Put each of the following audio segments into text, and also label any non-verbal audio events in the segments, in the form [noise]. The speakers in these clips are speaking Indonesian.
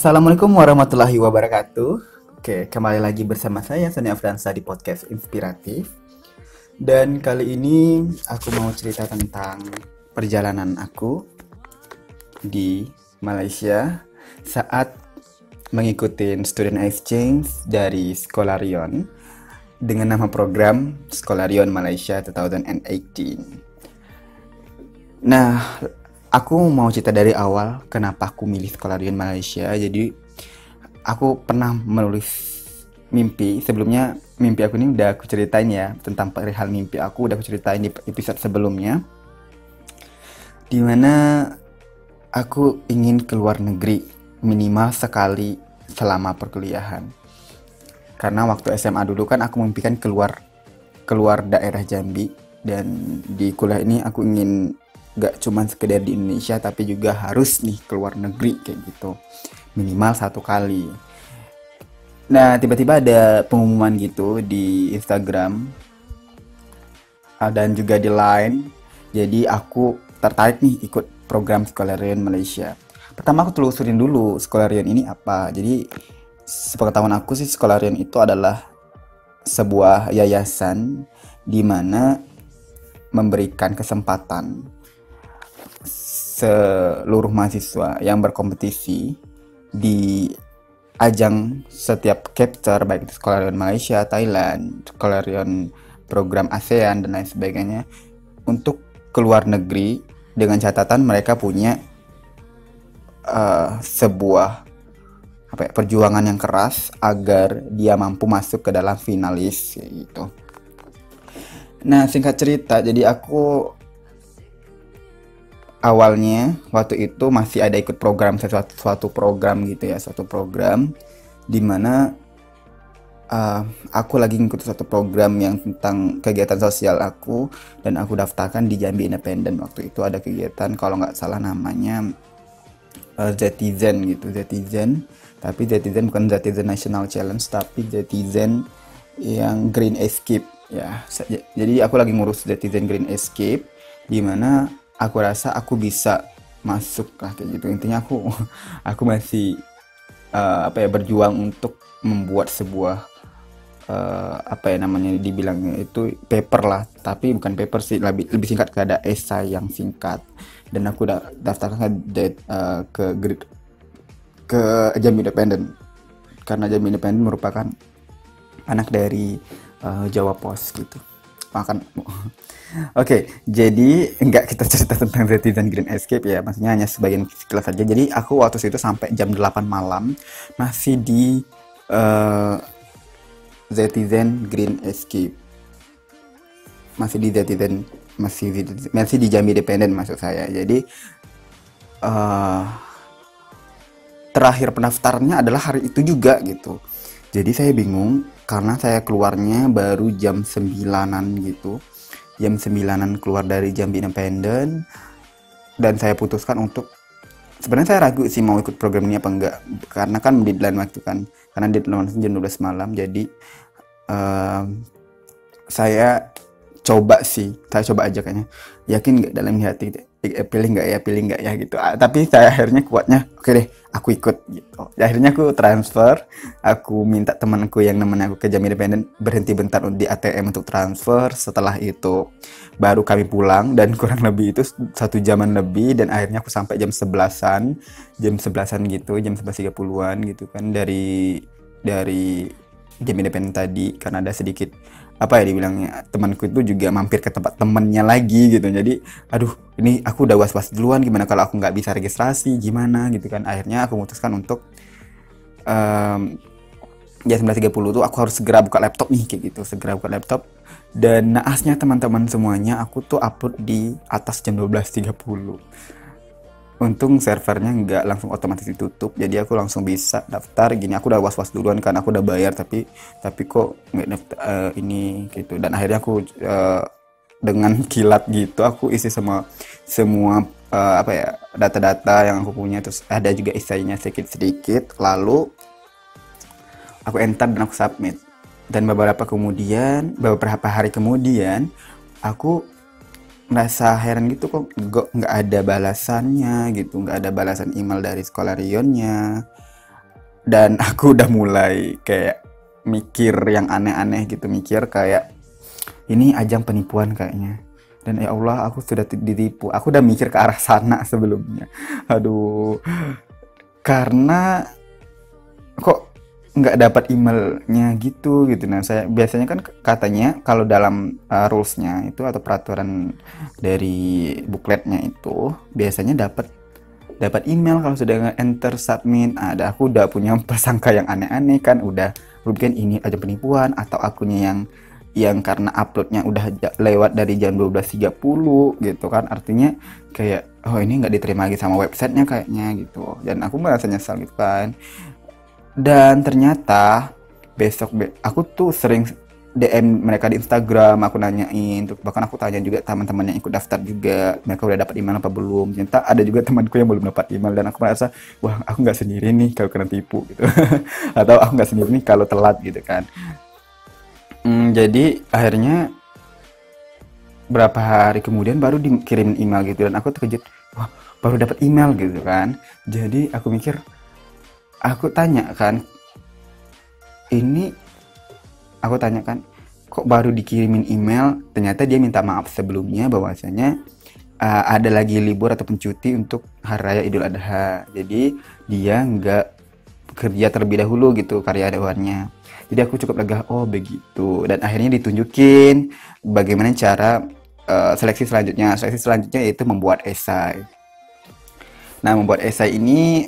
Assalamualaikum warahmatullahi wabarakatuh. Oke, kembali lagi bersama saya Sani Afransa di podcast Inspiratif. Dan kali ini aku mau cerita tentang perjalanan aku di Malaysia saat mengikuti student exchange dari Skolarion dengan nama program Skolarion Malaysia 2018. Nah, aku mau cerita dari awal kenapa aku milih Skolarion Malaysia. Jadi aku pernah menulis mimpi. Sebelumnya mimpi aku ini udah aku ceritain ya tentang perihal mimpi aku udah aku ceritain di episode sebelumnya. Di mana aku ingin keluar negeri minimal sekali selama perkuliahan. Karena waktu SMA dulu kan aku mimpikan keluar keluar daerah Jambi. Dan di kuliah ini aku ingin gak cuman sekedar di Indonesia tapi juga harus nih keluar negeri kayak gitu. Minimal satu kali. Nah tiba-tiba ada pengumuman gitu di Instagram ah, dan juga di Line. Jadi aku tertarik nih ikut program Skolarian Malaysia. Pertama aku telusurin dulu Skolarian ini apa. Jadi sepengetahuan aku sih Skolarian itu adalah sebuah yayasan di mana memberikan kesempatan seluruh mahasiswa yang berkompetisi di ajang setiap chapter baik itu Skolarion Malaysia, Thailand, Skolarion program ASEAN dan lain sebagainya untuk keluar negeri dengan catatan mereka punya uh, sebuah apa ya, perjuangan yang keras agar dia mampu masuk ke dalam finalis gitu. Nah singkat cerita jadi aku awalnya waktu itu masih ada ikut program sesuatu suatu program gitu ya suatu program di mana uh, aku lagi ngikut satu program yang tentang kegiatan sosial aku dan aku daftarkan di Jambi Independen waktu itu ada kegiatan kalau nggak salah namanya uh, Zetizen gitu Zetizen. Tapi Zetizen bukan Zetizen National Challenge tapi Zetizen yang Green Escape ya. Jadi aku lagi ngurus Zetizen Green Escape di mana aku rasa aku bisa masuk lah kayak gitu. Intinya aku [laughs] aku masih uh, apa ya berjuang untuk membuat sebuah uh, apa ya namanya dibilangnya itu paper lah. Tapi bukan paper sih lebih lebih singkat ke ada esai yang singkat. Dan aku udah daftarkan ke uh, ke grid ke jam independen. Karena jam independen merupakan anak dari uh, Jawa Pos gitu makan [laughs] Oke, jadi enggak kita cerita tentang Zetizen Green Escape ya, maksudnya hanya sebagian sekilas saja. Jadi aku waktu itu sampai jam 8 malam masih di uh, Zetizen Green Escape. Masih di Zetizen masih di, masih di Jambi Independent maksud saya. Jadi uh, terakhir pendaftarannya adalah hari itu juga gitu. Jadi saya bingung karena saya keluarnya baru jam 9-an gitu. Jam 9 keluar dari Jambi Independent. Dan saya putuskan untuk sebenarnya saya ragu sih mau ikut program ini apa enggak. Karena kan deadline waktu kan. Karena deadline jam 12 malam. Jadi uh, saya coba sih. Saya coba aja kayaknya. Yakin nggak dalam hati eh, pilih nggak ya pilih nggak ya gitu. Ah, tapi saya akhirnya kuatnya oke okay deh aku ikut gitu. Ya, akhirnya aku transfer aku minta temanku yang namanya aku ke jam independen berhenti bentar di ATM untuk transfer. Setelah itu baru kami pulang dan kurang lebih itu satu jaman lebih dan akhirnya aku sampai jam sebelasan jam sebelasan gitu jam sebelas tiga puluhan gitu kan dari dari jam independen tadi karena ada sedikit apa ya dibilangnya temanku itu juga mampir ke tempat temennya lagi gitu. Jadi aduh ini aku udah was was duluan gimana kalau aku nggak bisa registrasi? Gimana? Gitu kan. Akhirnya aku memutuskan untuk um, ya 19.30 tuh aku harus segera buka laptop nih kayak gitu. Segera buka laptop. Dan naasnya teman-teman semuanya aku tuh upload di atas jam 12.30 untung servernya nggak langsung otomatis ditutup jadi aku langsung bisa daftar. Gini aku udah was was duluan kan aku udah bayar tapi tapi kok nggak daftar uh, ini gitu. Dan akhirnya aku uh, dengan kilat gitu aku isi semua semua uh, apa ya data-data yang aku punya. Terus ada juga isinya sedikit-sedikit. Lalu aku enter dan aku submit. Dan beberapa kemudian beberapa hari kemudian aku merasa heran gitu kok nggak ada balasannya gitu nggak ada balasan email dari sekolah Rionnya. Dan [laughs] aku udah mulai kayak mikir yang aneh-aneh gitu mikir kayak ini ajang penipuan kayaknya. Dan ya Allah aku sudah ditipu. Aku udah mikir ke arah sana [laughs] sebelumnya. Aduh. Karena kok nggak dapat emailnya gitu gitu. Nah saya biasanya kan katanya kalau dalam uh, rulesnya itu atau peraturan dari bukletnya itu biasanya dapat dapat email kalau sudah enter submit. Ada aku udah punya [laughs] persangka yang aneh-aneh kan udah mungkin ini aja penipuan atau akunnya yang yang karena uploadnya udah lewat dari jam 12.30 gitu kan. Artinya kayak oh ini nggak diterima lagi sama websitenya kayaknya gitu. Dan aku merasa nyesal gitu kan dan ternyata besok be aku tuh sering DM mereka di Instagram aku nanyain bahkan aku tanya juga teman-teman yang ikut daftar juga mereka udah dapat email apa belum? Ternyata ada juga temanku yang belum dapat email dan aku merasa wah aku nggak sendiri nih kalau kena tipu gitu. [laughs] Atau aku nggak sendiri nih kalau telat gitu kan. Hmm, jadi akhirnya berapa hari kemudian baru dikirim email gitu dan aku terkejut wah baru dapat email gitu kan. Jadi aku mikir aku tanya kan ini aku tanyakan kok baru dikirimin email? Ternyata dia minta maaf sebelumnya bahwasanya uh, ada lagi libur ataupun cuti untuk hari raya Idul Adha. Jadi dia nggak kerja terlebih dahulu gitu karyawannya jadi aku cukup lega oh begitu. Dan akhirnya ditunjukin bagaimana cara uh, seleksi selanjutnya. Seleksi selanjutnya yaitu membuat esai. Nah membuat esai ini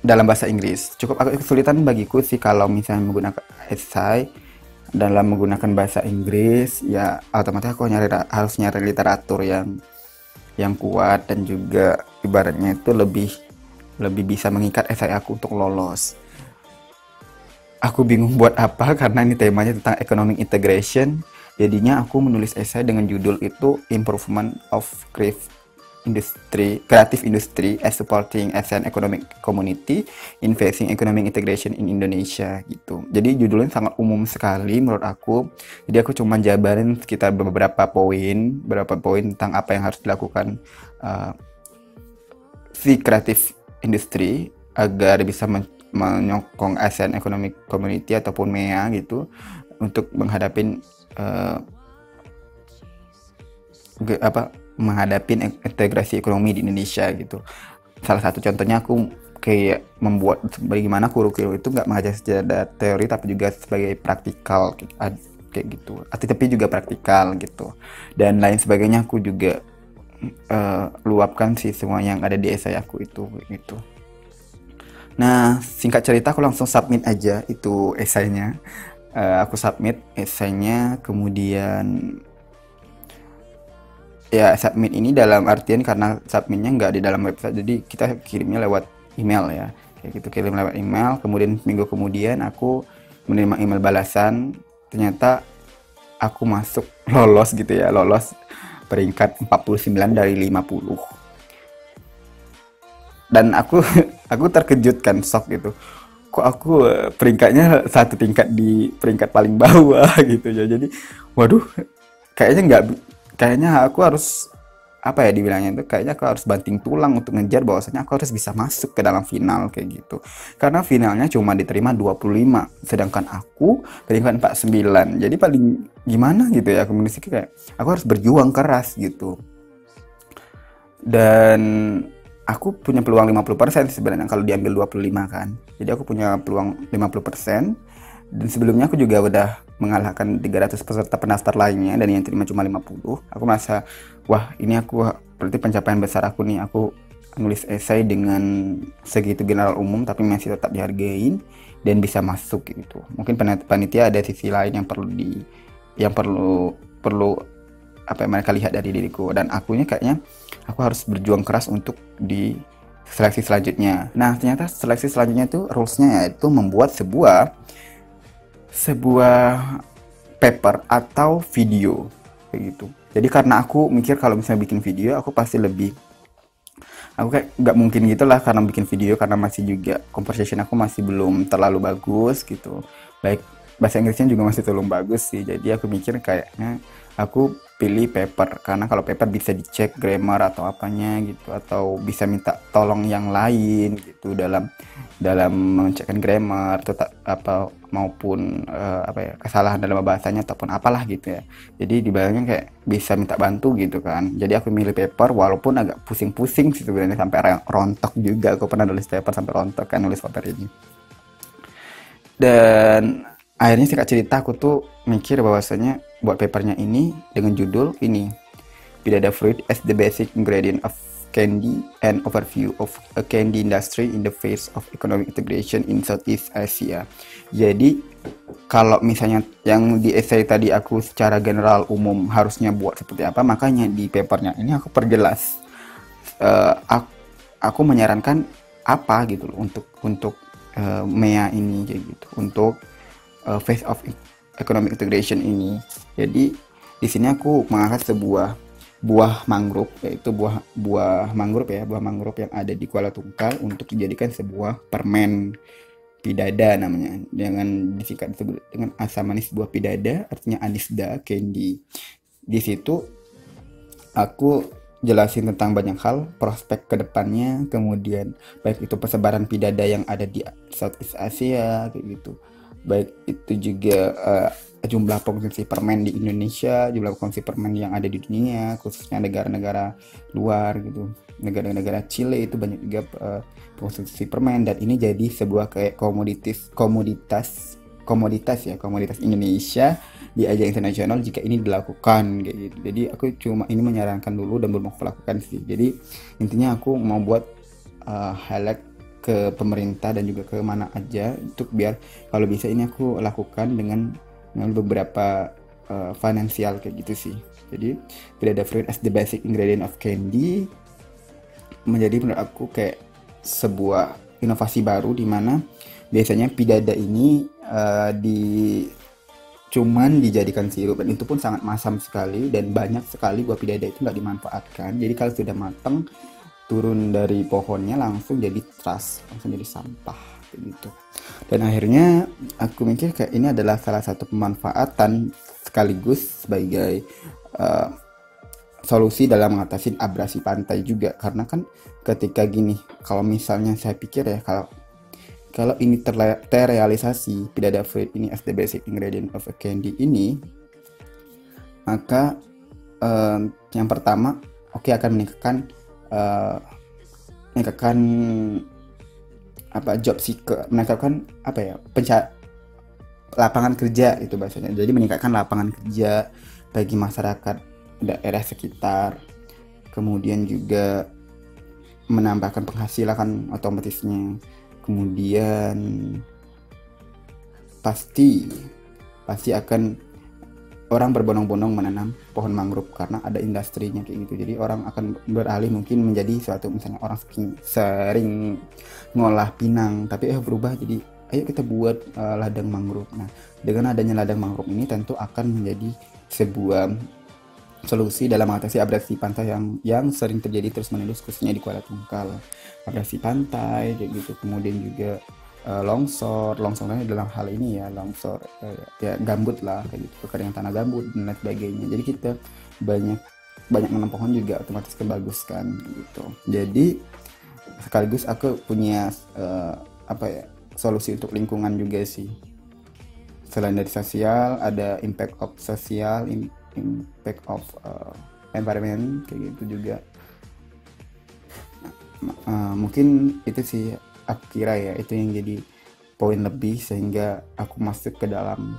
dalam bahasa Inggris cukup agak kesulitan bagiku sih kalau misalnya menggunakan esai dalam menggunakan bahasa Inggris ya otomatis aku nyari harus nyari literatur yang yang kuat dan juga ibaratnya itu lebih lebih bisa mengikat esai aku untuk lolos. Aku bingung buat apa [laughs] karena ini temanya tentang economic integration. Jadinya aku menulis esai dengan judul itu Improvement of Craft industry, creative industry as supporting ASEAN economic community, investing economic integration in Indonesia gitu. Jadi judulnya sangat umum sekali menurut aku. Jadi aku cuma jabarin sekitar beberapa poin, beberapa poin tentang apa yang harus dilakukan uh, si creative industry agar bisa men menyokong ASEAN economic community ataupun MEA gitu untuk menghadapi uh, apa menghadapi integrasi ekonomi di Indonesia gitu. Salah satu contohnya aku kayak membuat bagaimana kurikulum itu nggak mengajar secara teori tapi juga sebagai praktikal kayak gitu. Tapi juga praktikal gitu. Dan lain sebagainya aku juga uh, luapkan sih semua yang ada di esai aku itu gitu. Nah, singkat cerita aku langsung submit aja itu esainya. Uh, aku submit esainya, kemudian ya submit ini dalam artian karena submitnya nggak di dalam website jadi kita kirimnya lewat email ya. Kayak gitu kirim lewat email kemudian minggu kemudian aku menerima email balasan ternyata aku masuk [laughs] lolos gitu ya lolos peringkat 49 dari 50 dan aku [laughs] aku terkejut kan shock gitu. Kok aku eh, peringkatnya satu tingkat di peringkat paling bawah [laughs] gitu ya jadi waduh kayaknya nggak kayaknya aku harus apa ya dibilangnya itu kayaknya aku harus banting tulang untuk ngejar bahwasanya aku harus bisa masuk ke dalam final kayak gitu. Karena finalnya cuma diterima 25 sedangkan aku peringkat 49 jadi paling gimana gitu ya komunikasi kayak aku harus berjuang keras gitu. Dan aku punya peluang 50% sebenarnya kalau diambil 25 kan. Jadi aku punya peluang 50% dan sebelumnya aku juga udah mengalahkan 300 peserta pendaftar lainnya dan yang terima cuma 50. Aku merasa, wah ini aku berarti pencapaian besar aku nih. Aku nulis esai dengan segitu general umum tapi masih tetap dihargain dan bisa masuk gitu. Mungkin panitia ada sisi lain yang perlu di yang perlu perlu apa yang mereka lihat dari diriku dan akunya kayaknya aku harus berjuang keras untuk di seleksi selanjutnya. Nah, ternyata seleksi selanjutnya itu rulesnya yaitu membuat sebuah sebuah paper atau video kayak gitu. Jadi karena aku mikir kalau misalnya bikin video aku pasti lebih aku kayak nggak mungkin gitu lah karena bikin video karena masih juga conversation aku masih belum terlalu bagus gitu. Baik bahasa Inggrisnya juga masih belum bagus sih. Jadi aku mikir kayaknya aku pilih paper karena kalau paper bisa dicek grammar atau apanya gitu atau bisa minta tolong yang lain gitu dalam dalam mengecekkan grammar atau apa maupun uh, apa ya kesalahan dalam bahasanya ataupun apalah gitu ya. Jadi dibayangin kayak bisa minta bantu gitu kan. Jadi aku milih paper walaupun agak pusing-pusing sih sebenarnya sampai rontok juga. Aku pernah nulis paper sampai rontok kan nulis paper ini. Dan akhirnya singkat cerita aku tuh mikir bahwasanya buat papernya ini dengan judul ini Pidada Fruit as the basic ingredient of candy and overview of a candy industry in the face of economic integration in Southeast Asia. Jadi kalau misalnya yang di essay tadi aku secara general umum harusnya buat seperti apa, makanya di papernya ini aku perjelas. Uh, aku, aku menyarankan apa gitu loh untuk untuk uh, MEA ini kayak gitu, untuk uh, face of economic integration ini. Jadi di sini aku mengangkat sebuah buah mangrove yaitu buah buah mangrove ya buah mangrove yang ada di Kuala Tungkal untuk dijadikan sebuah permen pidada namanya. Dengan disikat dengan asam manis buah pidada artinya anisda candy. Di situ aku jelasin tentang banyak hal prospek ke depannya kemudian baik itu persebaran pidada yang ada di Southeast Asia kayak gitu. Baik itu juga uh, jumlah konsumsi permen di Indonesia, jumlah konsumsi permen yang ada di dunia, khususnya negara-negara luar gitu, negara-negara Chile itu banyak juga uh, konsumsi permen dan ini jadi sebuah kayak komoditas komoditas komoditas ya komoditas Indonesia di ajang internasional jika ini dilakukan gitu. Jadi aku cuma ini menyarankan dulu dan belum aku lakukan sih. Jadi intinya aku mau buat uh, highlight ke pemerintah dan juga ke mana aja untuk biar kalau bisa ini aku lakukan dengan dengan beberapa uh, finansial kayak gitu sih. Jadi tidak ada fruit as the basic ingredient of candy menjadi menurut aku kayak sebuah inovasi baru di mana biasanya pidada ini uh, di cuman dijadikan sirup dan itu pun sangat masam sekali dan banyak sekali buah pidada itu nggak dimanfaatkan. Jadi kalau sudah matang turun dari pohonnya langsung jadi trust langsung jadi sampah gitu dan akhirnya aku mikir kayak ini adalah salah satu pemanfaatan sekaligus sebagai uh, solusi dalam mengatasi abrasi pantai juga. Karena kan ketika gini kalau misalnya saya pikir ya kalau kalau ini terrealisasi pidada fruit ini as the basic ingredient of a candy ini maka uh, yang pertama oke okay, akan meningkatkan uh, meningkatkan apa job seeker meningkatkan apa ya penca lapangan kerja itu bahasanya. Jadi meningkatkan lapangan kerja bagi masyarakat daerah sekitar. Kemudian juga menambahkan penghasilan otomatisnya. Kemudian pasti pasti akan orang berbondong-bondong menanam pohon mangrove karena ada industrinya kayak gitu. Jadi orang akan beralih mungkin menjadi suatu misalnya orang sering, ngolah pinang tapi eh berubah jadi ayo kita buat uh, ladang mangrove. Nah dengan adanya ladang mangrove ini tentu akan menjadi sebuah solusi dalam mengatasi abrasi pantai yang yang sering terjadi terus menerus khususnya di Kuala Tungkal. Abrasi pantai kayak gitu. Kemudian juga uh, longsor. Longsornya dalam hal ini ya longsor. Uh, ya gambut lah kayak gitu. Kekeringan tanah gambut dan lain sebagainya. Jadi kita banyak banyak menanam pohon juga otomatis kebaguskan gitu. Jadi sekaligus aku punya uh, apa ya solusi untuk lingkungan juga sih. Selain dari sosial ada impact of sosial impact of uh, environment kayak gitu juga. Uh, mungkin itu sih aku kira ya itu yang jadi poin lebih sehingga aku masuk ke dalam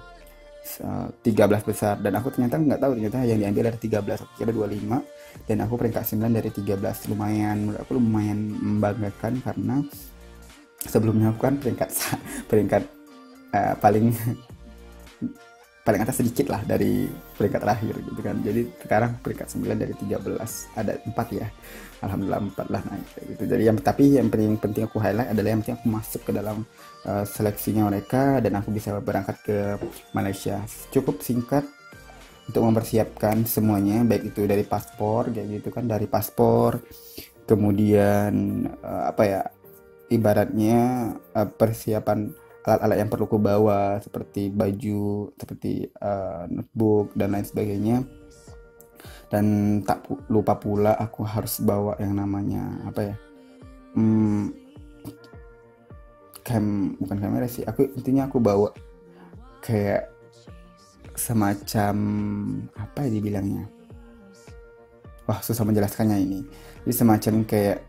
uh, 13 besar. Dan aku ternyata nggak tahu ternyata yang diambil dari 13 aku kira 25 dan aku peringkat 9 dari 13 lumayan menurut aku lumayan membanggakan karena sebelumnya aku kan peringkat [laughs] peringkat uh, paling paling atas sedikit lah dari peringkat terakhir gitu kan. Jadi sekarang peringkat 9 dari 13 ada 4 ya. Alhamdulillah 4 lah naik gitu. Jadi yang tapi yang penting penting aku highlight adalah yang penting aku masuk ke dalam uh, seleksinya mereka dan aku bisa berangkat ke Malaysia. Cukup singkat untuk mempersiapkan semuanya baik itu dari paspor kayak gitu kan dari paspor kemudian uh, apa ya ibaratnya uh, persiapan alat-alat yang perlu ku bawa seperti baju, seperti uh, notebook dan lain sebagainya. dan tak lupa pula aku harus bawa yang namanya apa ya hmm, cam bukan kamera sih. Aku intinya aku bawa kayak semacam apa ya dibilangnya? Wah susah menjelaskannya ini. Jadi semacam kayak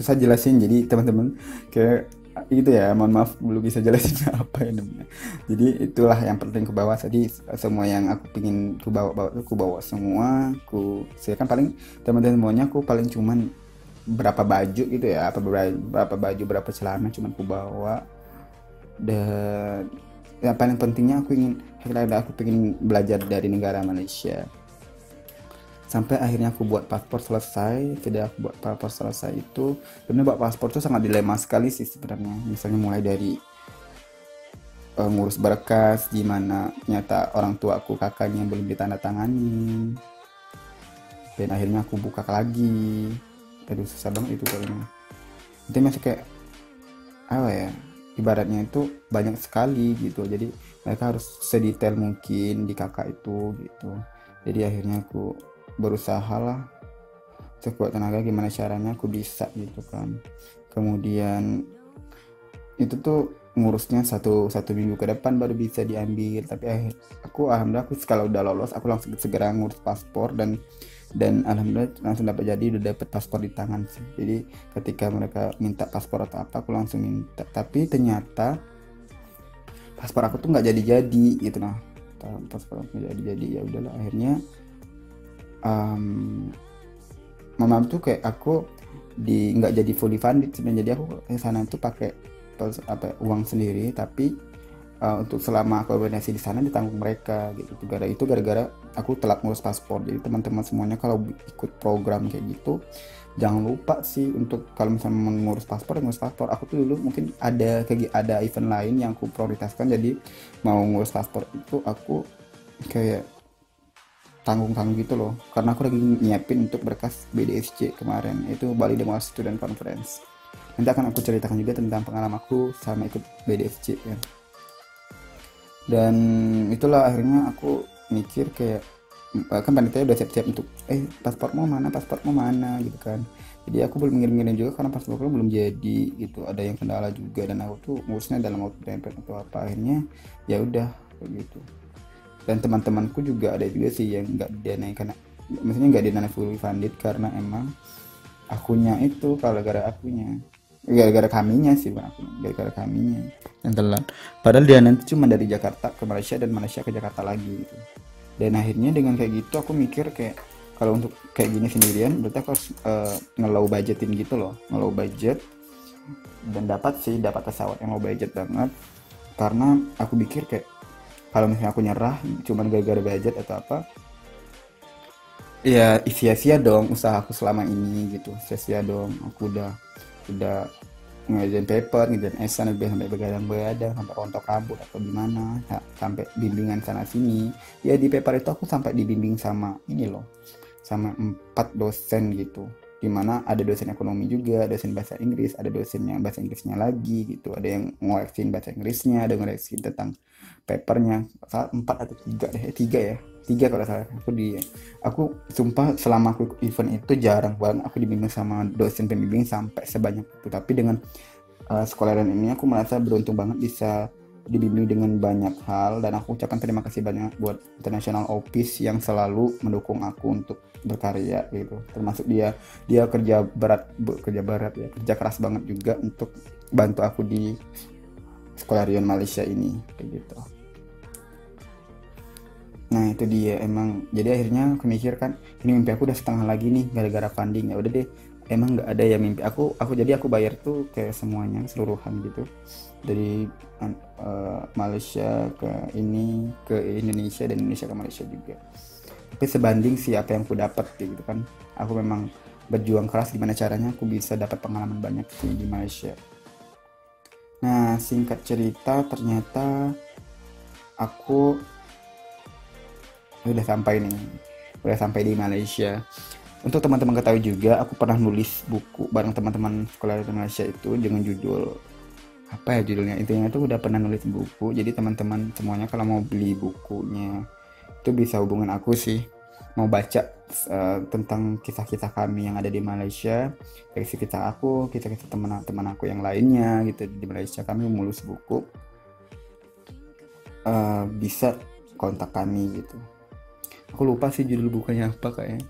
susah jelasin jadi teman-teman kayak itu ya mohon maaf belum bisa jelasin [laughs] apa ya namanya jadi itulah yang penting ke bawah. Jadi semua yang aku pingin ku bawa bawa aku bawa semua ku saya kan paling teman-teman semuanya aku paling cuman berapa baju gitu ya apa berapa baju berapa celana cuman ku bawa. Dan yang paling pentingnya aku ingin aku pengen belajar dari negara Malaysia sampai akhirnya aku buat paspor selesai tidak aku buat paspor selesai itu sebenarnya buat paspor itu sangat dilema sekali sih sebenarnya. Misalnya mulai dari uh, ngurus berkas gimana ternyata orang tua aku kakaknya belum ditandatangani. Dan akhirnya aku buka lagi. Aduh susah banget itu kayaknya. Itu masih kayak apa ya ibaratnya itu banyak sekali gitu. Jadi mereka harus sedetail mungkin di kakak itu gitu. Jadi akhirnya aku berusaha lah. Sekuat tenaga gimana caranya aku bisa gitu kan. Kemudian itu tuh ngurusnya satu satu minggu ke depan baru bisa diambil. Tapi akhir aku alhamdulillah aku kalau udah lolos aku langsung segera ngurus paspor dan dan alhamdulillah langsung dapat jadi udah dapat paspor di tangan sih. Jadi ketika mereka minta paspor atau apa aku langsung minta. Tapi ternyata paspor aku tuh nggak jadi jadi gitu nah. Paspor aku jadi jadi ya udahlah. Akhirnya um, mama tuh kayak aku di nggak jadi fully funded sebenarnya. Jadi aku ke sana itu pakai apa uang sendiri. Tapi uh, untuk selama aku koordinasi di sana ditanggung mereka gitu. Gara itu gara-gara aku telat ngurus paspor. Jadi teman-teman semuanya kalau ikut program kayak gitu jangan lupa sih untuk kalau misalnya mengurus paspor ngurus paspor. Aku tuh dulu mungkin ada kayak ada event lain yang aku prioritaskan. Jadi mau ngurus paspor itu aku kayak tanggung-tanggung gitu loh. Karena aku lagi nyiapin untuk berkas BDSC kemarin itu Bali Demo Student Conference. Nanti akan aku ceritakan juga tentang pengalaman aku sama ikut BDSC ya. Dan itulah akhirnya aku mikir kayak eh, kan panitia udah siap-siap untuk eh paspormu mana? Paspormu mana? Gitu kan. Jadi aku belum ngirim-ngirim juga karena pasporku belum jadi gitu. Ada yang kendala juga dan aku tuh ngurusnya dalam waktu tempat atau apa. Akhirnya ya udah kayak gitu dan teman-temanku juga ada juga sih yang nggak didanai karena maksudnya nggak didanai fully funded karena emang akunya itu kalau gara-gara akunya. Gara-gara kaminya sih bang gara-gara kaminya. Yang telat. Padahal dia nanti cuma dari Jakarta ke Malaysia dan Malaysia ke Jakarta lagi gitu. Dan akhirnya dengan kayak gitu aku mikir kayak kalau untuk kayak gini sendirian berarti aku harus uh, ngelow budgetin gitu loh. Ngelow budget. Dan dapat sih dapat pesawat yang low budget banget. Karena aku pikir kayak kalau misalnya aku nyerah cuman gara-gara budget atau apa ya sia-sia dong usaha aku selama ini gitu. Sia-sia dong aku udah udah ngerjain paper ngerjain esan lebih sampai begadang-begadang sampai rontok rambut atau gimana sampai bimbingan sana sini. Ya di paper itu aku sampai dibimbing sama ini loh sama empat dosen gitu di mana ada dosen ekonomi juga dosen bahasa Inggris ada dosen yang bahasa Inggrisnya lagi gitu. Ada yang ngoreksin bahasa Inggrisnya ada ngoreksin tentang papernya. Empat atau tiga deh. Eh, tiga ya? Tiga kalau salah. Aku di aku sumpah selama aku event itu jarang banget aku dibimbing sama dosen pembimbing sampai sebanyak itu. Tapi dengan uh, sekolah ini aku merasa beruntung banget bisa dibimbing dengan banyak hal dan aku ucapkan terima kasih banyak buat International Office yang selalu mendukung aku untuk berkarya gitu. Termasuk dia dia kerja berat kerja berat ya kerja keras banget juga untuk bantu aku di sekolah Rion Malaysia ini kayak gitu. Nah itu dia emang. Jadi akhirnya aku mikir kan ini mimpi aku udah setengah lagi nih gara-gara funding. Ya udah deh emang nggak ada ya mimpi aku aku jadi aku bayar tuh kayak semuanya keseluruhan gitu dari uh, Malaysia ke ini ke Indonesia dan Indonesia ke Malaysia juga. Tapi sebanding sih apa yang aku dapat gitu kan. Aku memang berjuang keras gimana caranya aku bisa dapat pengalaman banyak sih di Malaysia. Nah singkat cerita ternyata aku udah sampai nih udah sampai di Malaysia. Untuk teman-teman ketahui juga aku pernah nulis buku bareng teman-teman sekolah di Malaysia itu dengan judul apa ya judulnya? Intinya itu udah pernah nulis buku jadi teman-teman semuanya kalau mau beli bukunya itu bisa hubungan aku sih. Mau baca uh, tentang kisah-kisah kami yang ada di Malaysia kisah-kisah aku kisah-kisah teman-teman aku yang lainnya gitu. Di Malaysia kami mulus buku uh, bisa kontak kami gitu. Aku lupa sih judul bukunya apa kayaknya.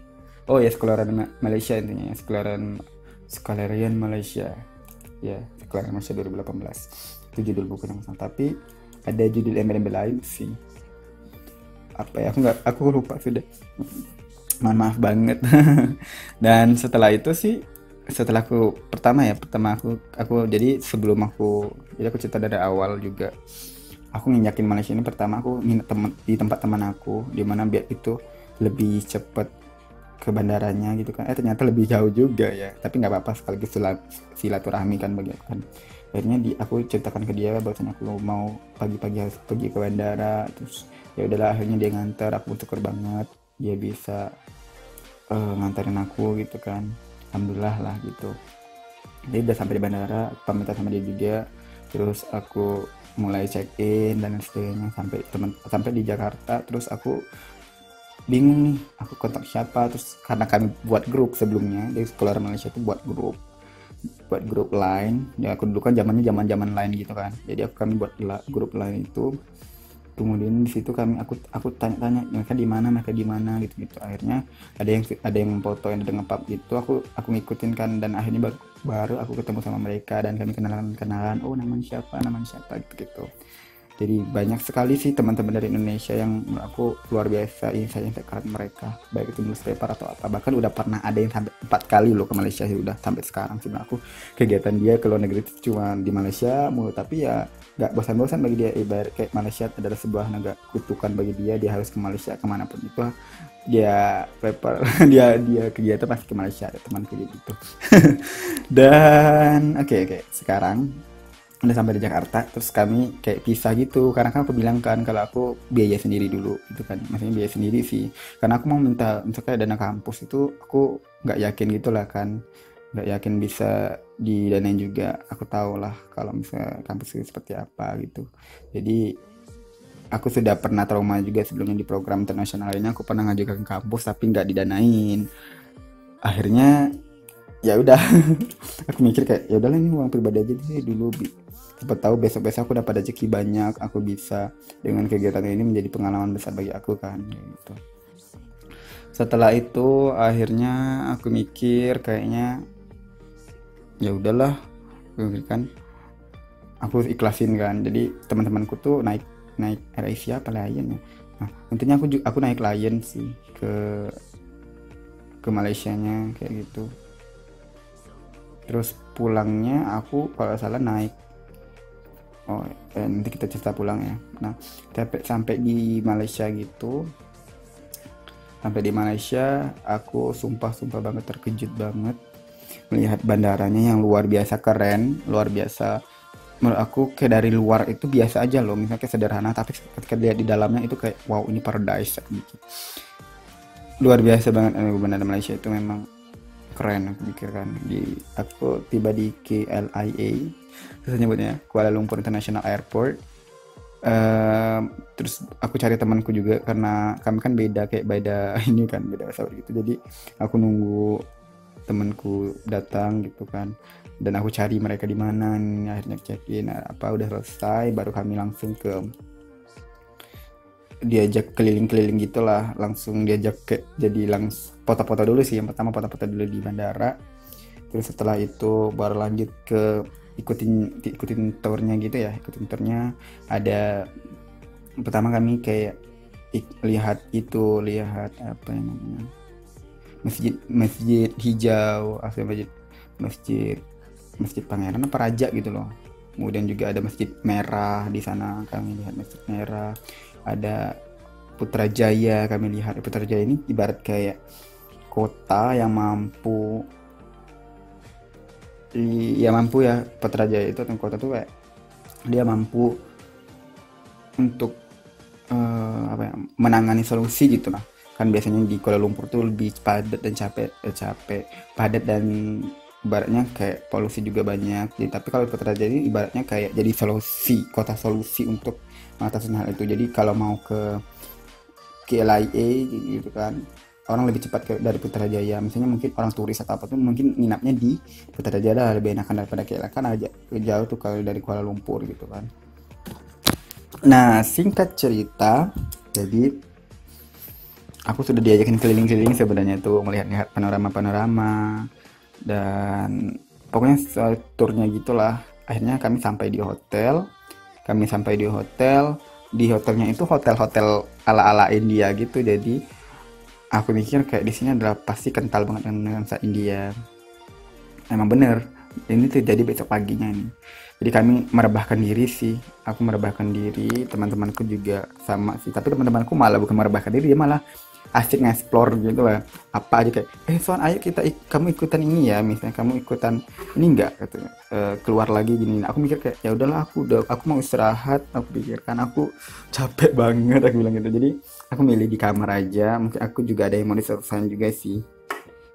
Oh ya sekelaran Malaysia intinya sekelaran sekelaran Malaysia. Ya sekelaran Malaysia 2018 itu judul buku yang sama. Tapi ada judul embel-embel lain sih. Apa ya aku nggak aku lupa sudah mohon maaf banget. [laughs] Dan setelah itu sih setelah aku pertama ya pertama aku aku jadi sebelum aku jadi aku cerita dari awal juga. Aku nginjakin Malaysia ini pertama aku minta temen di tempat teman aku di mana biar itu lebih cepet ke bandaranya gitu kan. Eh ternyata lebih jauh juga ya. Tapi nggak apa-apa sekaligus silaturahmi kan bagi kan. Akhirnya di aku ceritakan ke dia bahwasanya aku mau pagi-pagi harus pergi ke bandara. Terus ya udahlah akhirnya dia nganter aku syukur banget dia bisa uh, nganterin aku gitu kan. Alhamdulillah lah gitu. Dia udah sampai di bandara pamitan sama dia juga. Terus aku mulai check in dan sebagainya sampai teman sampai di Jakarta. Terus aku bingung nih aku kontak siapa terus karena kami buat grup sebelumnya di sekolah Malaysia itu buat grup buat grup lain. Ya aku dulu kan zamannya zaman zaman lain gitu kan. Jadi aku kami buat grup lain itu. Kemudian di situ kami aku aku tanya-tanya mereka di mana? Mereka di mana? Gitu gitu akhirnya ada yang ada yang foto yang ada ngepap gitu. Aku aku ngikutin kan dan akhirnya baru, baru aku ketemu sama mereka dan kami kenalan kenalan oh namanya siapa? Namanya siapa? Gitu gitu jadi banyak sekali sih teman-teman dari Indonesia yang menurut aku luar biasa saya inspektorat mereka. Baik itu newspaper atau apa. Bahkan udah pernah ada yang sampai empat kali loh ke Malaysia sih udah sampai sekarang sih. Aku kegiatan dia ke luar negeri itu cuma di Malaysia mulu. Tapi ya nggak bosan-bosan bagi dia. Ibarat kayak Malaysia adalah sebuah negara kutukan bagi dia. Dia harus ke Malaysia ke mana pun itu. Dia prepare [laughs] dia dia kegiatan pasti ke Malaysia. Ada teman kayak gitu. [laughs] Dan oke okay, oke. Okay. sekarang udah sampai di Jakarta terus kami kayak pisah gitu. Karena kan aku bilang kan kalau aku biaya sendiri dulu itu kan. Maksudnya biaya sendiri sih. Karena aku mau minta misalnya dana kampus itu aku nggak yakin gitulah kan. Nggak yakin bisa didanain juga. Aku tahu lah kalau misalnya kampus itu seperti apa gitu. Jadi aku sudah pernah trauma juga sebelumnya di program internasional ini. Aku pernah ngajukan ke kampus tapi nggak didanain. Akhirnya ya udah. [laughs] Aku mikir kayak ya udahlah ini uang pribadi aja sih dulu siapa tahu besok-besok aku dapat rezeki banyak aku bisa dengan kegiatan ini menjadi pengalaman besar bagi aku kan gitu. Setelah itu akhirnya aku mikir kayaknya ya udahlah kan aku ikhlasin kan. Jadi teman-temanku tuh naik naik Asia apa Lion ya? Nah intinya aku aku naik Lion sih ke ke Malaysia nya kayak gitu. Terus pulangnya aku kalau salah naik oh eh, nanti kita cerita pulang ya. Nah sampai sampai di Malaysia gitu. Sampai di Malaysia aku sumpah sumpah banget terkejut banget. Melihat bandaranya yang luar biasa keren luar biasa. Menurut aku kayak dari luar itu biasa aja loh. Misalnya kayak sederhana tapi ketika lihat di dalamnya itu kayak wow ini paradise. Gitu luar biasa banget eh, bandara Malaysia itu memang keren aku pikirkan. Di aku tiba di KLIA terus nyebutnya Kuala Lumpur International Airport. Uh, terus aku cari temanku juga karena kami kan beda kayak beda [laughs] ini kan beda pesawat gitu. Jadi aku nunggu temanku datang gitu kan. Dan aku cari mereka di mana akhirnya check in apa udah selesai baru kami langsung ke diajak keliling-keliling gitulah. Langsung diajak ke jadi langsung foto-foto dulu sih. Yang pertama foto-foto dulu di bandara. Terus setelah itu baru lanjut ke ikutin ikutin tournya gitu ya ikutin tournya. Ada pertama kami kayak lihat itu lihat apa yang namanya masjid masjid hijau asli masjid masjid masjid pangeran apa raja gitu loh. Kemudian juga ada masjid merah di sana kami lihat masjid merah. Ada Putrajaya kami lihat Putrajaya ini ibarat kayak kota yang mampu ya mampu ya. Petraja itu atau kota tuh kayak dia mampu untuk uh, apa ya menangani solusi gitu lah. Kan biasanya di Kuala Lumpur tuh lebih padat dan capek eh, capek padat dan ibaratnya kayak polusi juga banyak. Jadi tapi kalau Petraja ini ibaratnya kayak jadi solusi kota solusi untuk mengatasi hal itu. Jadi kalau mau ke KLIA gitu kan orang lebih cepat ke, dari Putrajaya. Misalnya mungkin orang turis atau apa tuh mungkin nginapnya di Putrajaya lebih enakan daripada KLIA kan aja jauh tuh kalau dari Kuala Lumpur gitu kan. Nah singkat cerita jadi aku sudah diajakin keliling-keliling sebenarnya tuh melihat-lihat panorama-panorama dan pokoknya turnya gitulah. Akhirnya kami sampai di hotel kami sampai di hotel. Di hotelnya itu hotel-hotel ala-ala India gitu jadi aku mikir kayak di sini adalah pasti kental banget dengan nuansa India. Emang bener ini terjadi besok paginya nih jadi kami merebahkan diri sih. Aku merebahkan diri teman-temanku juga sama sih. Tapi teman-temanku malah bukan merebahkan diri dia malah asik nge-explore gitu lah. Apa aja kayak eh soal ayo kita ik kamu ikutan ini ya misalnya kamu ikutan ini enggak gitu. E, keluar lagi gini. Aku mikir kayak ya udahlah aku udah aku mau istirahat. Aku pikirkan aku capek banget aku bilang gitu. Jadi aku milih di kamar aja. Mungkin aku juga ada yang mau juga sih.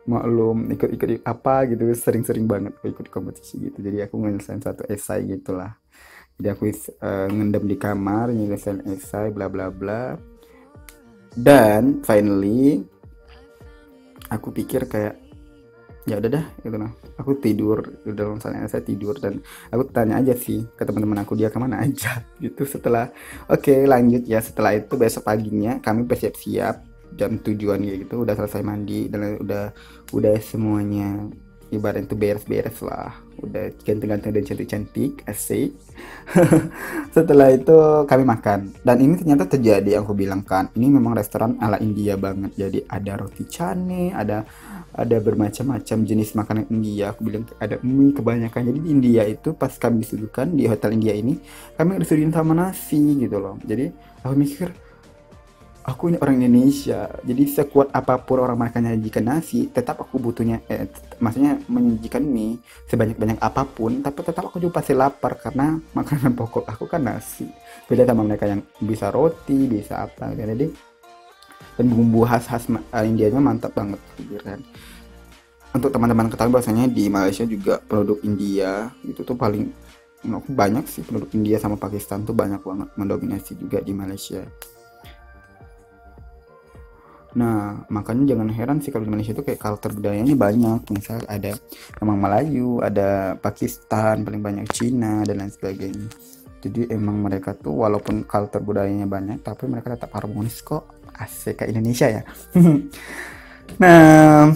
Maklum ikut-ikut apa gitu sering-sering banget aku ikut kompetisi gitu. Jadi aku nyelesain satu esai gitulah. Jadi aku uh, ngendam di kamar nyelesain esai bla bla bla. Dan finally aku pikir kayak ya udah dah gitu nah. Aku tidur udah dalam misalnya saya tidur dan aku tanya aja sih ke teman-teman aku dia ke mana aja? [laughs] Gitu setelah oke okay, lanjut ya. Setelah itu besok paginya kami bersiap-siap jam tujuan gitu udah selesai mandi dan udah udah semuanya ibarat itu beres-beres lah. Udah ganteng-ganteng dan cantik-cantik asik. [laughs] Setelah itu kami makan. Dan ini ternyata terjadi yang aku bilang kan. Ini memang restoran ala India banget. Jadi ada roti cane ada ada bermacam-macam jenis makanan India. Aku bilang ada mie kebanyakan. Jadi di India itu pas kami disuguhkan di hotel India ini kami disuguhin sama nasi gitu loh. Jadi aku mikir aku ini orang Indonesia. Jadi sekuat apa pun orang makan menyajikan nasi tetap aku butuhnya eh, maksudnya menyajikan mie sebanyak banyak apa pun. Tapi tetap aku juga pasti lapar karena makanan [laughs] pokok aku kan nasi. Beda sama mereka yang bisa roti bisa apa. Gitu. jadi dan bumbu khas khas uh, Indianya mantap banget gitu kan untuk teman-teman ketahui bahwasanya di Malaysia juga produk India itu tuh paling banyak sih produk India sama Pakistan tuh banyak banget mendominasi juga di Malaysia Nah, makanya jangan heran sih kalau di Malaysia itu kayak culture budayanya banyak. Misal ada emang Melayu, ada Pakistan, paling banyak Cina dan lain sebagainya. Jadi emang mereka tuh walaupun culture budayanya banyak, tapi mereka tetap harmonis kok. Asik kayak Indonesia ya. [laughs] nah,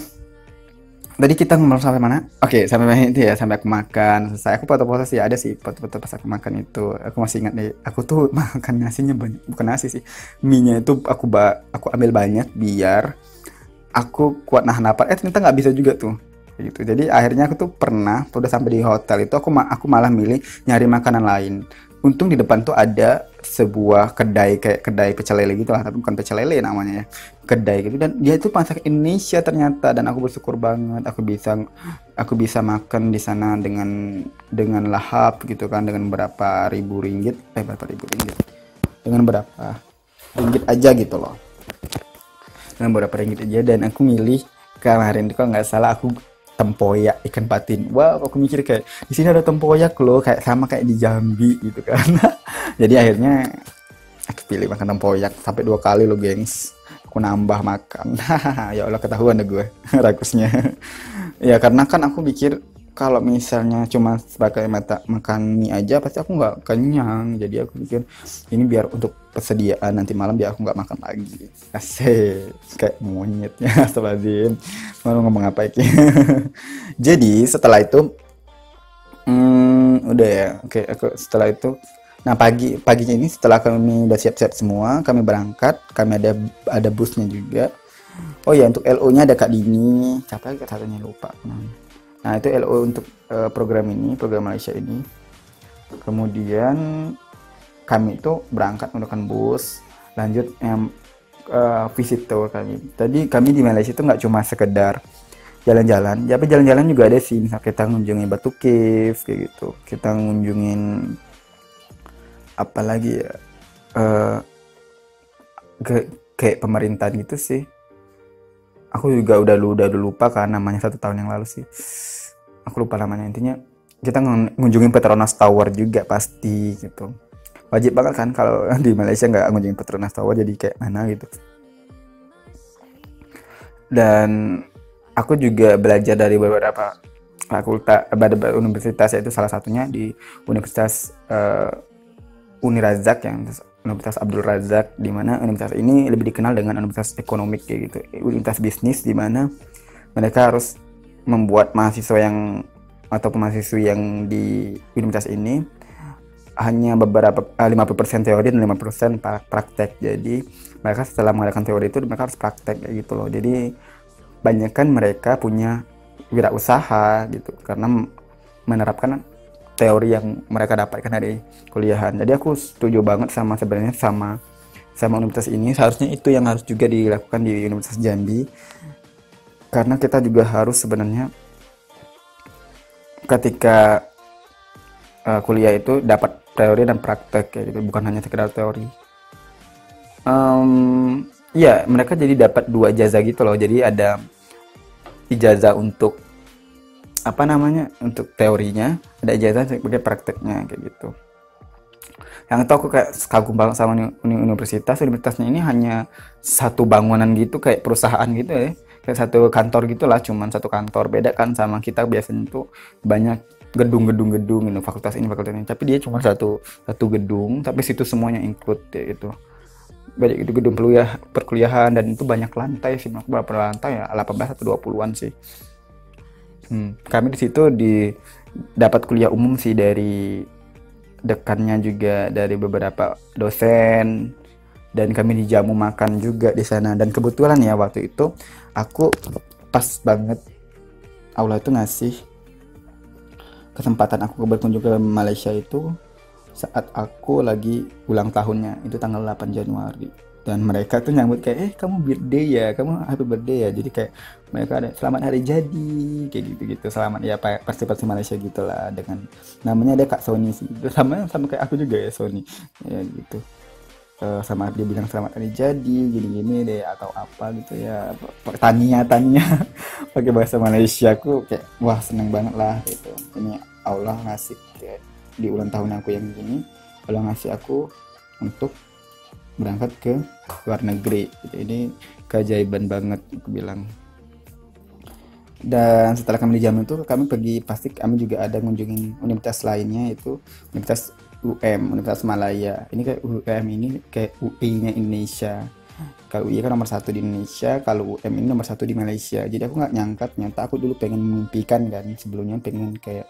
tadi kita ngomong sampai mana? Oke, okay, sampai itu ya, sampai aku makan. Selesai aku foto-foto sih ada sih foto-foto pas aku makan itu. Aku masih ingat deh, aku tuh [laughs] makan nasinya banyak, bukan nasi sih. Mie-nya itu aku ba aku ambil banyak biar aku kuat nahan lapar. Eh ternyata nggak bisa juga tuh. Gitu. Jadi akhirnya aku tuh pernah udah sampai di hotel itu aku ma aku malah milih nyari makanan lain untung di depan tuh ada sebuah kedai kayak kedai pecel lele gitu lah tapi bukan pecel lele namanya ya. Kedai gitu. Dan dia itu masak Indonesia ternyata dan aku bersyukur banget. Aku bisa aku bisa makan di sana dengan dengan lahap gitu kan dengan berapa ribu ringgit. Eh berapa ribu ringgit? Dengan berapa ringgit aja gitu loh. Dengan berapa ringgit aja. Dan aku milih kemarin itu kalau nggak salah aku tempoyak ikan patin wow aku mikir kayak di sini ada tempoyak loh kayak sama kayak di Jambi gitu kan. [laughs] Jadi akhirnya aku pilih makan tempoyak sampai dua kali loh gengs. Aku nambah makan. [laughs] Ya Allah ketahuan deh gue [laughs] rakusnya. Ya karena kan aku pikir kalau misalnya cuma sebagai mata makan mie aja pasti aku nggak kenyang. Jadi aku pikir ini biar untuk persediaan nanti malam biar aku nggak makan lagi. Asik kayak monyetnya [laughs] Astagfirullahaladzim. Mau ngomong apa ini [laughs] jadi setelah itu hmm, udah ya oke aku setelah itu nah pagi paginya ini setelah kami udah siap-siap semua kami berangkat kami ada ada busnya juga. Oh ya untuk LO nya ada Kak Dini. Siapa lagi lupa nah Nah, itu LO untuk uh, program ini, program Malaysia ini. Kemudian kami itu berangkat menggunakan bus, lanjut yang uh, visit tour kami. Tadi kami di Malaysia itu nggak cuma sekedar jalan-jalan, tapi jalan-jalan juga ada sih. Misal kita ngunjungin Batu Cave kayak gitu. Kita ngunjungin apa lagi ya? Uh, ke kayak pemerintahan gitu sih aku juga udah lu udah lupa kan namanya satu tahun yang lalu sih. Aku lupa namanya. Intinya kita ngunjungin Petronas Tower juga pasti gitu. Wajib banget kan kalau [laughs] di Malaysia nggak ngunjungin Petronas Tower jadi kayak mana gitu. Dan aku juga belajar dari beberapa fakultas beberapa universitas yaitu salah satunya di Universitas uh, Unirazak yang Universitas Abdul Razak di mana universitas ini lebih dikenal dengan universitas ekonomik kayak gitu. Universitas bisnis di mana mereka harus membuat mahasiswa yang atau mahasiswa yang di universitas ini hanya beberapa 50% eh, teori dan 50% praktek. Jadi mereka setelah mengadakan teori itu mereka harus praktek kayak gitu loh. Jadi banyak kan mereka punya wirausaha gitu. Karena menerapkan teori yang mereka dapatkan dari kuliahan. Jadi aku setuju banget sama sebenarnya sama sama universitas ini. Seharusnya itu yang harus juga dilakukan di Universitas Jambi. Karena kita juga harus sebenarnya ketika uh, kuliah itu dapat teori dan praktek kayak gitu, bukan hanya sekedar teori. Um, ya, mereka jadi dapat dua ijazah gitu loh. Jadi ada ijazah untuk apa namanya untuk teorinya ada ijazah sebagai prakteknya kayak gitu. Yang itu aku kayak kagum banget sama universitas universitasnya ini hanya satu bangunan gitu kayak perusahaan gitu ya. Kayak satu kantor gitulah cuman satu kantor. Beda kan sama kita biasanya tuh banyak gedung-gedung gedung ini fakultas ini fakultas ini. Tapi dia cuma satu satu gedung tapi situ semuanya include ya gitu. Banyak itu gedung kuliah perkuliahan dan itu banyak lantai sih. Berapa lantai ya? 18 atau 20-an sih Hmm, kami di situ di dapat kuliah umum sih dari dekannya juga dari beberapa dosen. Dan kami dijamu makan juga di sana. Dan kebetulan ya waktu itu aku pas banget Allah itu ngasih kesempatan aku berkunjung ke Malaysia itu saat aku lagi ulang tahunnya. Itu tanggal 8 Januari dan mereka tuh nyambut kayak eh kamu birthday ya kamu happy birthday ya. Jadi kayak mereka ada selamat hari jadi kayak gitu gitu selamat ya pasti pasti Malaysia gitulah dengan namanya ada kak Sony sih. [laughs] Sama sama kayak aku juga ya Sony. Ya gitu. Uh, sama dia bilang selamat hari jadi gini gini deh atau apa gitu ya. Tania Tania [laughs] pakai bahasa Malaysia aku kayak wah seneng banget lah gitu. Ini Allah ngasih kayak di ulang tahun aku yang gini Allah ngasih aku untuk berangkat ke luar negeri. Ini keajaiban banget aku bilang. Dan setelah kami dijamin itu kami pergi pasti kami juga ada ngunjungin universitas lainnya itu universitas UM Universitas Malaya. Ini kayak UM ini kayak UI nya Indonesia. Kalau UI kan nomor satu di Indonesia kalau UM ini nomor satu di Malaysia. Jadi aku nggak nyangka ternyata aku dulu pengen memimpikan kan sebelumnya pengen kayak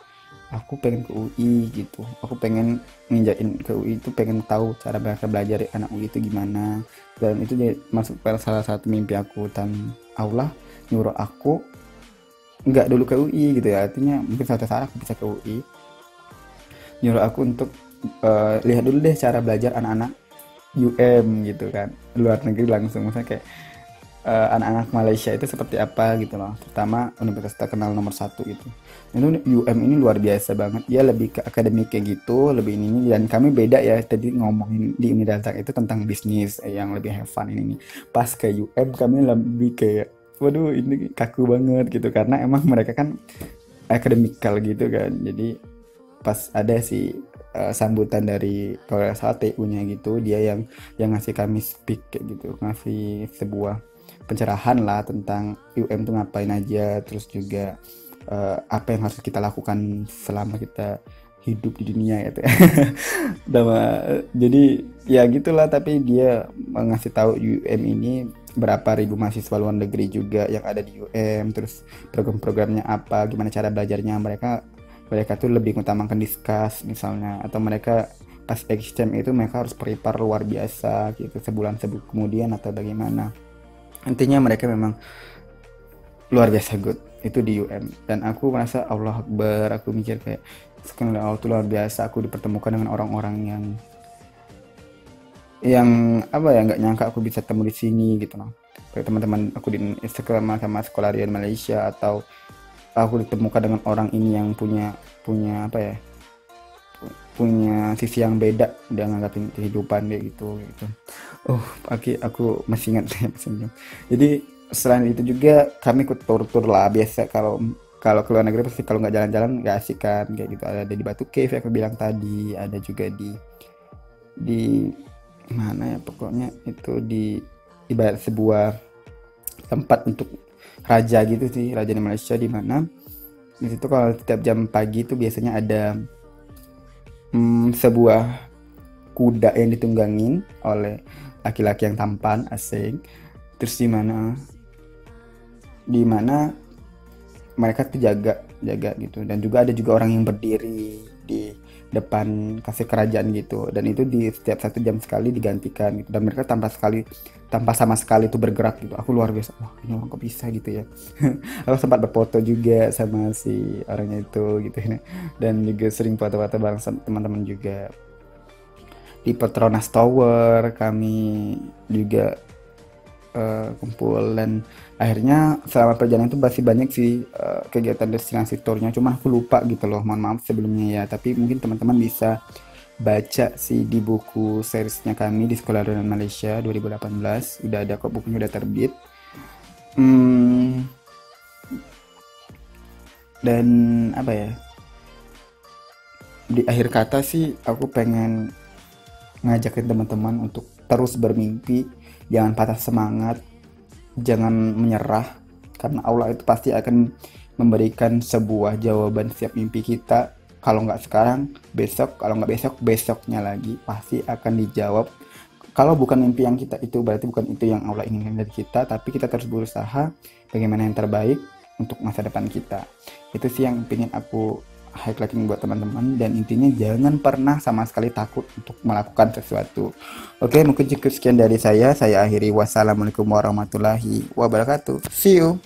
aku pengen ke UI gitu. Aku pengen nginjain ke UI itu pengen tahu cara mereka belajar anak UI itu gimana. Dan itu jadi masuk salah satu mimpi aku. Dan Allah nyuruh aku nggak dulu ke UI gitu ya. Artinya mungkin suatu saat aku bisa ke UI nyuruh aku untuk uh, lihat dulu deh cara belajar anak-anak UM gitu kan. Luar negeri langsung. Misalnya kayak uh, anak-anak Malaysia itu seperti apa gitu loh. Terutama universitas terkenal nomor satu itu itu UM ini luar biasa banget. Dia lebih ke akademik kayak gitu lebih ini dan kami beda ya tadi ngomongin di Unidatak itu tentang bisnis eh, yang lebih have fun ini pas ke UM kami lebih kayak waduh ini kaku banget gitu. Karena emang mereka kan akademikal gitu kan. Jadi pas ada si uh, sambutan dari kalau salah TU-nya gitu dia yang yang ngasih kami speak kayak gitu ngasih sebuah pencerahan lah tentang UM tuh ngapain aja terus juga uh, apa yang harus kita lakukan selama kita hidup di dunia gitu ya. [laughs] jadi ya gitulah tapi dia mengasih tahu UM ini berapa ribu mahasiswa luar negeri juga yang ada di UM terus program-programnya apa gimana cara belajarnya mereka mereka tuh lebih mengutamakan diskus misalnya atau mereka pas exchange itu mereka harus prepare luar biasa gitu sebulan sebelum kemudian atau bagaimana intinya mereka memang luar biasa good. Itu di UM dan aku merasa Allah Akbar. Aku mikir kayak sekarang Allah itu luar biasa. Aku dipertemukan dengan orang-orang yang yang apa ya nggak nyangka aku bisa temu di sini gitu loh kayak teman-teman aku di Instagram sama sekolah di Malaysia atau aku ditemukan dengan orang ini yang punya punya apa ya punya sisi yang beda dia nganggapin kehidupan dia gitu gitu. Oh aku aku masih ingat [laughs] senyum jadi selain itu juga kami ikut tur-tur lah biasa kalau kalau ke luar negeri pasti kalau nggak jalan-jalan nggak asik kan kayak gitu. Ada di Batu Cave yang aku bilang tadi ada juga di di mana ya pokoknya itu di ibarat sebuah tempat untuk raja gitu sih raja di Malaysia di mana. Di situ kalau setiap jam pagi itu biasanya ada hmm, sebuah kuda yang ditunggangin oleh laki-laki yang tampan asing terus di mana? Di mana mereka tuh jaga jaga gitu. Dan juga ada juga orang yang berdiri di depan kasih kerajaan gitu. Dan itu di setiap satu jam sekali digantikan gitu. Dan mereka tanpa sekali tanpa sama sekali itu bergerak gitu. Aku luar biasa wah ini orang kok bisa gitu ya? [laughs] Aku sempat berfoto juga sama si orangnya itu gitu ya. Dan juga sering foto-foto bareng teman-teman juga. Di Petronas Tower kami juga uh, kumpul dan akhirnya selama perjalanan itu masih banyak sih uh, kegiatan destinasi tournya cuma aku lupa gitu loh mohon maaf sebelumnya ya. Tapi mungkin teman-teman bisa baca sih di buku seriesnya kami di Sekolah Renang Malaysia 2018 udah ada kok bukunya udah terbit. Hmm, dan apa ya? Di akhir kata sih aku pengen ngajakin teman-teman untuk terus bermimpi jangan patah semangat jangan menyerah karena Allah itu pasti akan memberikan sebuah jawaban setiap mimpi kita. Kalau nggak sekarang besok. Kalau nggak besok besoknya lagi pasti akan dijawab. Kalau bukan mimpi yang kita itu berarti bukan itu yang Allah inginkan dari kita. Tapi kita terus berusaha bagaimana yang terbaik untuk masa depan kita. Itu sih yang ingin aku highlighting buat teman-teman dan intinya jangan pernah sama sekali takut untuk melakukan sesuatu. Oke, mungkin cukup sekian dari saya. Saya akhiri wassalamualaikum warahmatullahi wabarakatuh. See you.